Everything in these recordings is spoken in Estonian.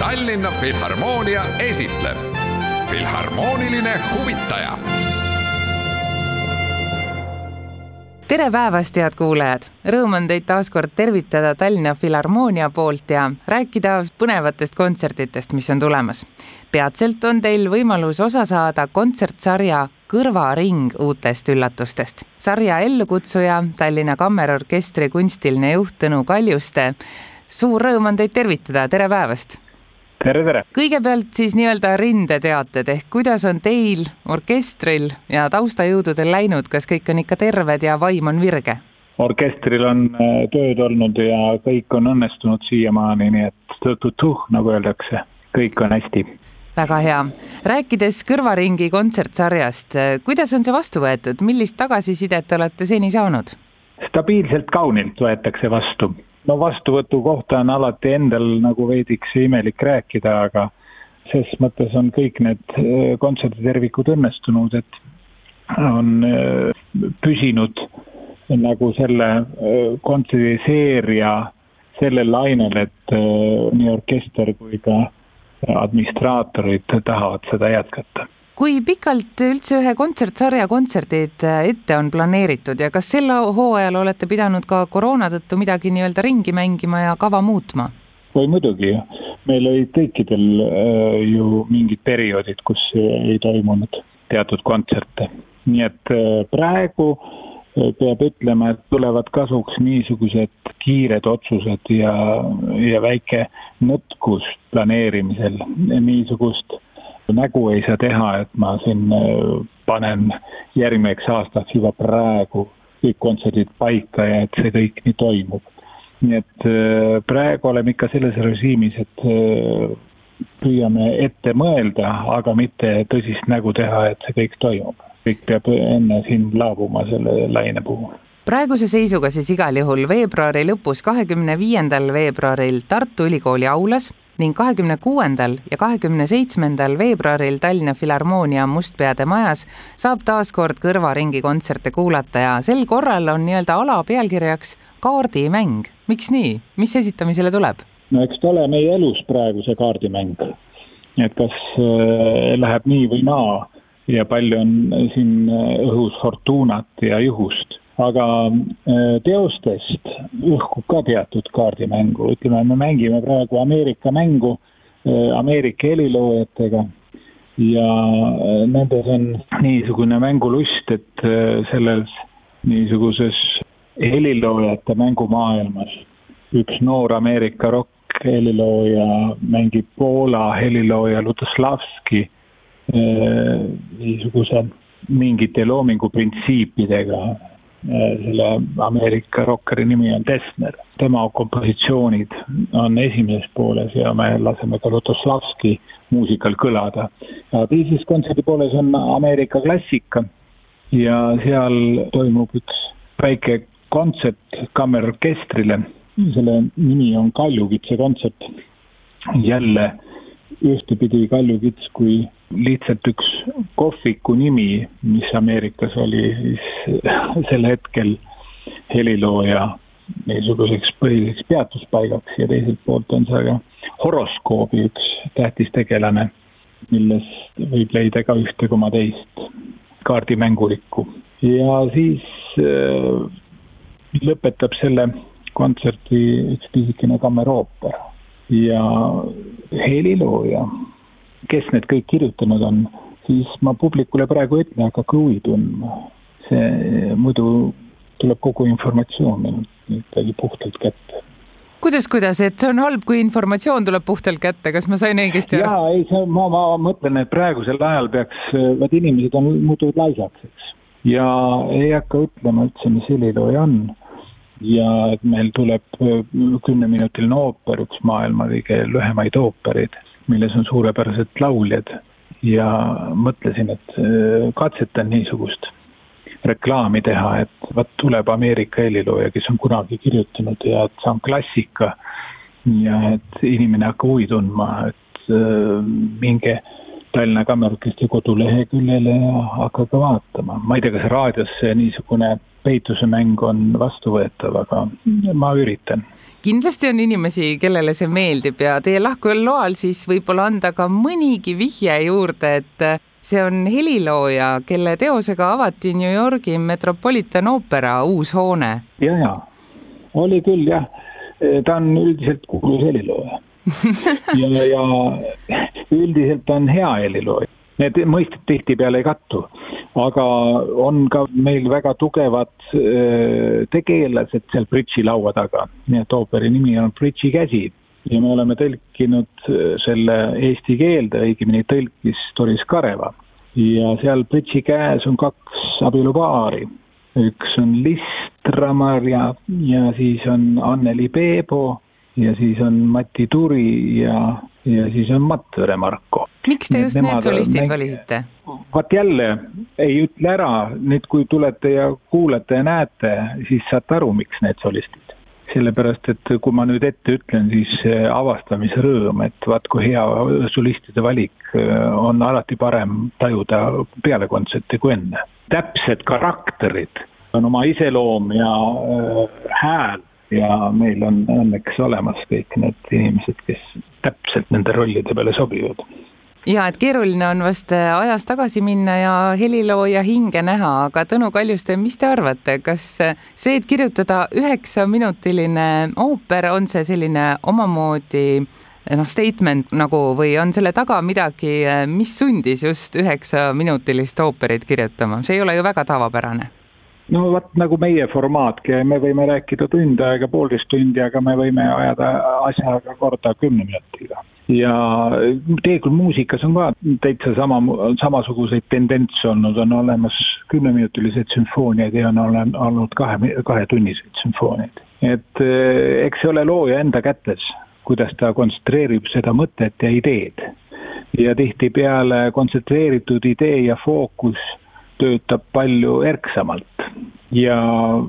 Tallinna Filharmoonia esitleb Filharmooniline huvitaja. tere päevast, head kuulajad! Rõõm on teid taas kord tervitada Tallinna Filharmoonia poolt ja rääkida põnevatest kontsertidest, mis on tulemas. peatselt on teil võimalus osa saada kontsertsarja Kõrvaring uutest üllatustest. sarja ellukutsuja, Tallinna Kammerorkestri kunstiline juht Tõnu Kaljuste. suur rõõm on teid tervitada, tere päevast! Tere, tere! kõigepealt siis nii-öelda rindeteated ehk kuidas on teil, orkestril ja taustajõududel läinud, kas kõik on ikka terved ja vaim on virge? orkestril on äh, tööd olnud ja kõik on õnnestunud siiamaani, nii et tuh-tuh, nagu öeldakse, kõik on hästi. väga hea. rääkides Kõrvaringi kontsertsarjast, kuidas on see vastu võetud, millist tagasisidet olete seni saanud? stabiilselt kaunilt võetakse vastu no vastuvõtu kohta on alati endal nagu veidiks imelik rääkida, aga ses mõttes on kõik need äh, kontserditervikud õnnestunud, et on äh, püsinud nagu selle äh, kontserdiseeria sellel lainel, et nii orkester kui ka administraatorid tahavad seda jätkata kui pikalt üldse ühe kontsertsarja kontserdid äh, ette on planeeritud ja kas sel hooajal olete pidanud ka koroona tõttu midagi nii-öelda ringi mängima ja kava muutma? oi muidugi, meil olid kõikidel äh, ju mingid perioodid, kus ei toimunud teatud kontserte. nii et äh, praegu äh, peab ütlema, et tulevad kasuks niisugused kiired otsused ja, ja väike nõtkus planeerimisel, niisugust nägu ei saa teha, et ma siin äh, panen järgmiseks aastaks juba praegu kõik kontserdid paika ja et see kõik nii toimub. nii et äh, praegu oleme ikka selles režiimis, et äh, püüame ette mõelda, aga mitte tõsist nägu teha, et see kõik toimub. kõik peab enne siin laabuma selle laine puhul praeguse seisuga siis igal juhul veebruari lõpus, kahekümne viiendal veebruaril Tartu Ülikooli aulas ning kahekümne kuuendal ja kahekümne seitsmendal veebruaril Tallinna Filharmoonia Mustpeade majas saab taas kord kõrvaringi kontserte kuulata ja sel korral on nii-öelda ala pealkirjaks kaardimäng. miks nii, mis esitamisele tuleb? no eks ta ole meie elus praegu see kaardimäng. et kas äh, läheb nii või naa ja palju on siin äh, õhus fortuunat ja juhust aga äh, teostest õhkub ka teatud kaardimängu, ütleme, me mängime praegu Ameerika mängu äh, Ameerika heliloojatega. Ja äh, nendes on niisugune mängulust, et selles niisuguses heliloojate mängumaailmas üks noor Ameerika rokk-helilooja mängib Poola helilooja Lutoslavski niisuguse mingite loominguprintsiipidega selle Ameerika rokkeri nimi on Dessner. tema kompositsioonid on esimeses pooles ja me laseme ka Lutoslavski muusikal kõlada. teises kontserdi pooles on Ameerika klassika ja seal toimub üks väike kontsert kammerorkestrile, selle nimi on Kaljukitse kontsert. jälle ühtepidi Kaljukits kui lihtsalt üks kohviku nimi, mis Ameerikas oli siis sel hetkel helilooja niisuguseks põhiliseks peatuspaigaks ja teiselt poolt on see ka horoskoobi üks tähtis tegelane, millest võib leida ka ühte koma teist kaardimängulikku. ja siis äh, lõpetab selle kontserti üks pisikene kammerooper ja helilooja kes need kõik kirjutanud on, siis ma publikule praegu ette ei hakka huvi tundma. see muidu tuleb kogu informatsioon ikkagi puhtalt kätte. kuidas, kuidas, et see on halb, kui informatsioon tuleb puhtalt kätte, kas ma sain õigesti aru? jaa, ei, see, ma, ma mõtlen, et praegusel ajal peaks, vaat inimesed on muutunud laisaks, eks. ja ei hakka ütlema üldse, mis helilooja on. Ja meil tuleb kümneminutiline ooper, üks maailma kõige lühemaid oopereid, milles on suurepärased lauljad ja mõtlesin, et katsetan niisugust reklaami teha, et vot tuleb Ameerika helilooja, kes on kunagi kirjutanud ja et see on klassika ja et inimene hakkab huvi tundma, et äh, minge Tallinna Kammerorkestri koduleheküljele ja hakake vaatama. ma ei tea, kas raadios niisugune peitusemäng on vastuvõetav, aga ma üritan. Kindlasti on inimesi, kellele see meeldib ja teie lahkujal loal siis võib-olla anda ka mõnigi vihje juurde, et see on helilooja, kelle teosega avati New Yorgi Metropolitan Opera uus hoone. ja, ja oli küll jah, ta on üldiselt kuulus helilooja ja, ja üldiselt on hea helilooja need mõisted tihtipeale ei kattu. Aga on ka meil väga tugevad tegelased seal bridži laua taga, nii et ooperi nimi on Bridži käsi ja me oleme tõlkinud selle eesti keelde, õigemini tõlkis Doris Kareva. ja seal bridži käes on kaks abielupaari, üks on Listramar ja, ja siis on Anneli Peebo ja siis on Mati Turi ja, ja siis on Matvere Marko. miks te just need solistid mäng... valisite? vaat jälle ei ütle ära, nüüd kui tulete ja kuulate ja näete, siis saate aru, miks need solistid. sellepärast, et kui ma nüüd ette ütlen, siis avastamisrõõm, et vaat kui hea solistide valik on alati parem tajuda peale kontserti kui enne. täpsed karakterid on oma iseloom ja äh, hääl ja meil on õnneks olemas kõik need inimesed, kes täpselt nende rollide peale sobivad ja et keeruline on vast ajas tagasi minna ja helilooja hinge näha, aga Tõnu Kaljuste, mis te arvate, kas see, et kirjutada üheksaminutiline ooper, on see selline omamoodi noh, statement nagu või on selle taga midagi, mis sundis just üheksaminutilist ooperit kirjutama, see ei ole ju väga tavapärane no vot nagu meie formaatki, me võime rääkida tund aega, poolteist tundi, aga me võime ajada asjaga korda kümne minutiga. Ja tegelikult muusikas on ka täitsa sama, samasuguseid tendentse olnud, on olemas kümneminutilised sümfooniad ja on olnud kahe, kahetunniseid sümfooniaid. et eh, eks see ole looja enda kätes, kuidas ta kontsentreerib seda mõtet ja ideed. ja tihtipeale kontsentreeritud idee ja fookus töötab palju erksamalt ja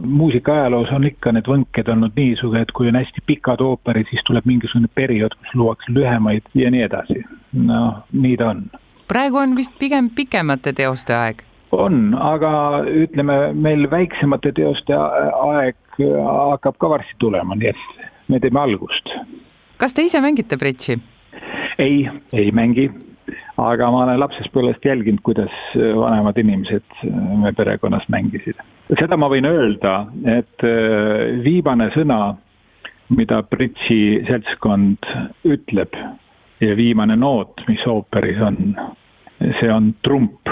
muusikaajaloos on ikka need võnked olnud niisugused, et kui on hästi pikad ooperid, siis tuleb mingisugune periood, kus luuakse lühemaid ja nii edasi. noh, nii ta on. praegu on vist pigem pikemate teoste aeg? on, aga ütleme, meil väiksemate teoste aeg hakkab ka varsti tulema, nii et me teeme algust. kas te ise mängite bridži? ei, ei mängi aga ma olen lapsespõlvest jälginud, kuidas vanemad inimesed me perekonnas mängisid. seda ma võin öelda, et äh, viimane sõna, mida Britsi seltskond ütleb ja viimane noot, mis ooperis on, see on trump.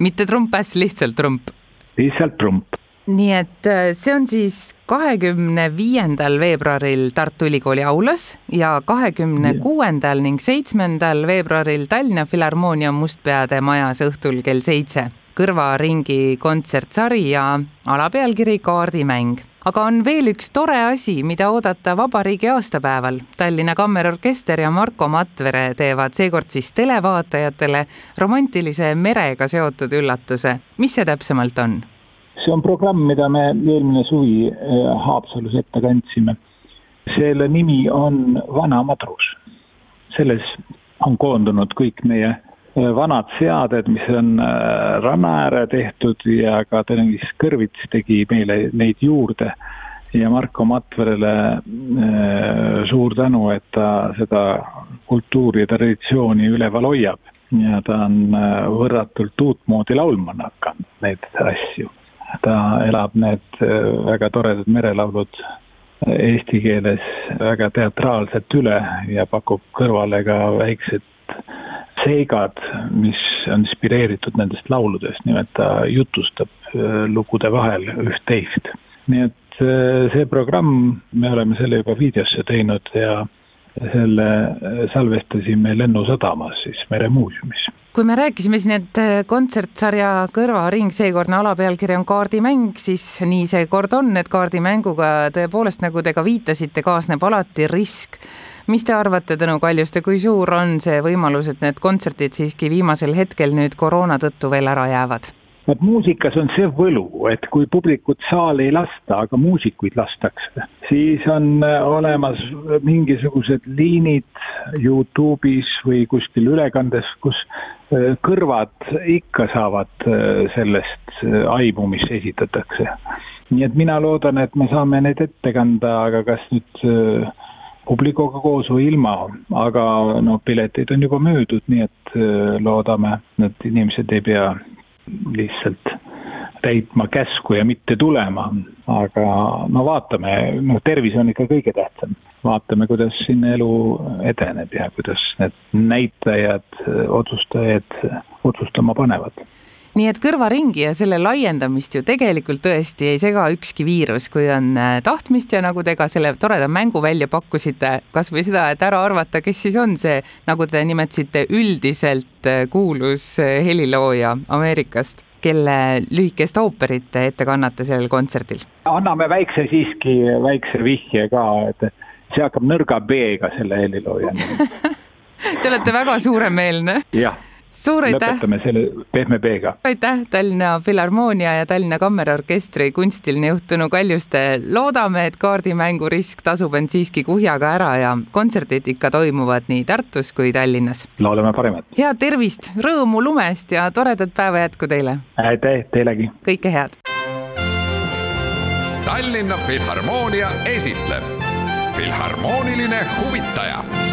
mitte trumpäss, lihtsalt trump? lihtsalt trump nii et äh, see on siis kahekümne viiendal veebruaril Tartu Ülikooli aulas ja kahekümne kuuendal ning seitsmendal veebruaril Tallinna Filharmoonia Mustpeade majas õhtul kell seitse. kõrvaringi kontsertsari ja alapealkiri Kaardimäng aga on veel üks tore asi, mida oodata vabariigi aastapäeval. Tallinna Kammerorkester ja Marko Matvere teevad seekord siis televaatajatele romantilise merega seotud üllatuse. mis see täpsemalt on? See on programm, mida me eelmine suvi äh, Haapsalus ette kandsime. selle nimi on Vana madrus. selles on koondunud kõik meie äh, vanad seaded, mis on äh, ranna ääre tehtud ja ka Tõnis Kõrvits tegi meile neid juurde. ja Marko Matverele suur tänu, et ta seda kultuuri ja traditsiooni üleval hoiab ja ta on võrratult uutmoodi laulma hakanud neid asju ta elab need äh, väga toredad merelaulud äh, eesti keeles väga teatraalselt üle ja pakub kõrvale ka väiksed seigad, mis on inspireeritud nendest lauludest, nimelt ta jutustab äh, lugude vahel üht-teist. nii et see programm, me oleme selle juba videosse teinud ja selle salvestasime Lennusadamas siis Meremuuseumis kui me rääkisime siin, et äh, kontsertsarja Kõrvaring, seekordne alapealkiri on kaardimäng, siis nii see kord on, et kaardimänguga tõepoolest, nagu te ka viitasite, kaasneb alati risk. mis te arvate, Tõnu Kaljuste, kui suur on see võimalus, et need kontserdid siiski viimasel hetkel nüüd koroona tõttu veel ära jäävad? Vot muusikas on see võlu, et kui publikut saali ei lasta, aga muusikuid lastakse, siis on äh, olemas mingisugused liinid Youtube'is või kuskil ülekandes, kus äh, kõrvad ikka saavad äh, sellest aimu, mis esitatakse. nii et mina loodan, et me saame neid ette kanda, aga kas nüüd publikuga koos või ilma, aga noh, piletid on juba müüdud, nii et loodame, et inimesed ei pea lihtsalt täitma käsku ja mitte tulema, aga no vaatame, noh, tervis on ikka kõige tähtsam. vaatame, kuidas siin elu edeneb ja kuidas need näitajad, otsustajad otsustama panevad nii et kõrvaringi ja selle laiendamist ju tegelikult tõesti ei sega ükski viirus, kui on äh, tahtmist ja nagu te ka selle toreda mängu välja pakkusite, kasvõi seda, et ära arvata, kes siis on see, nagu te nimetasite, üldiselt äh, kuulus äh, helilooja Ameerikast, kelle lühikest ooperit te ette kannate sellel kontserdil. anname väikse siiski, väikse vihje ka, et see hakkab nõrga B-ga, selle helilooja Te olete väga suuremeelne. jah suur aitäh. lõpetame selle pehme B-ga. aitäh, Tallinna Filharmoonia ja Tallinna Kammerorkestri kunstiline juht Tõnu Kaljuste. loodame, et kaardimängu risk tasub end siiski kuhjaga ära ja kontserdid ikka toimuvad nii Tartus kui Tallinnas. loodame parimat. head tervist, rõõmu lumest ja toredat päeva jätku teile. aitäh teilegi. kõike head. Tallinna Filharmoonia esitleb Filharmooniline huvitaja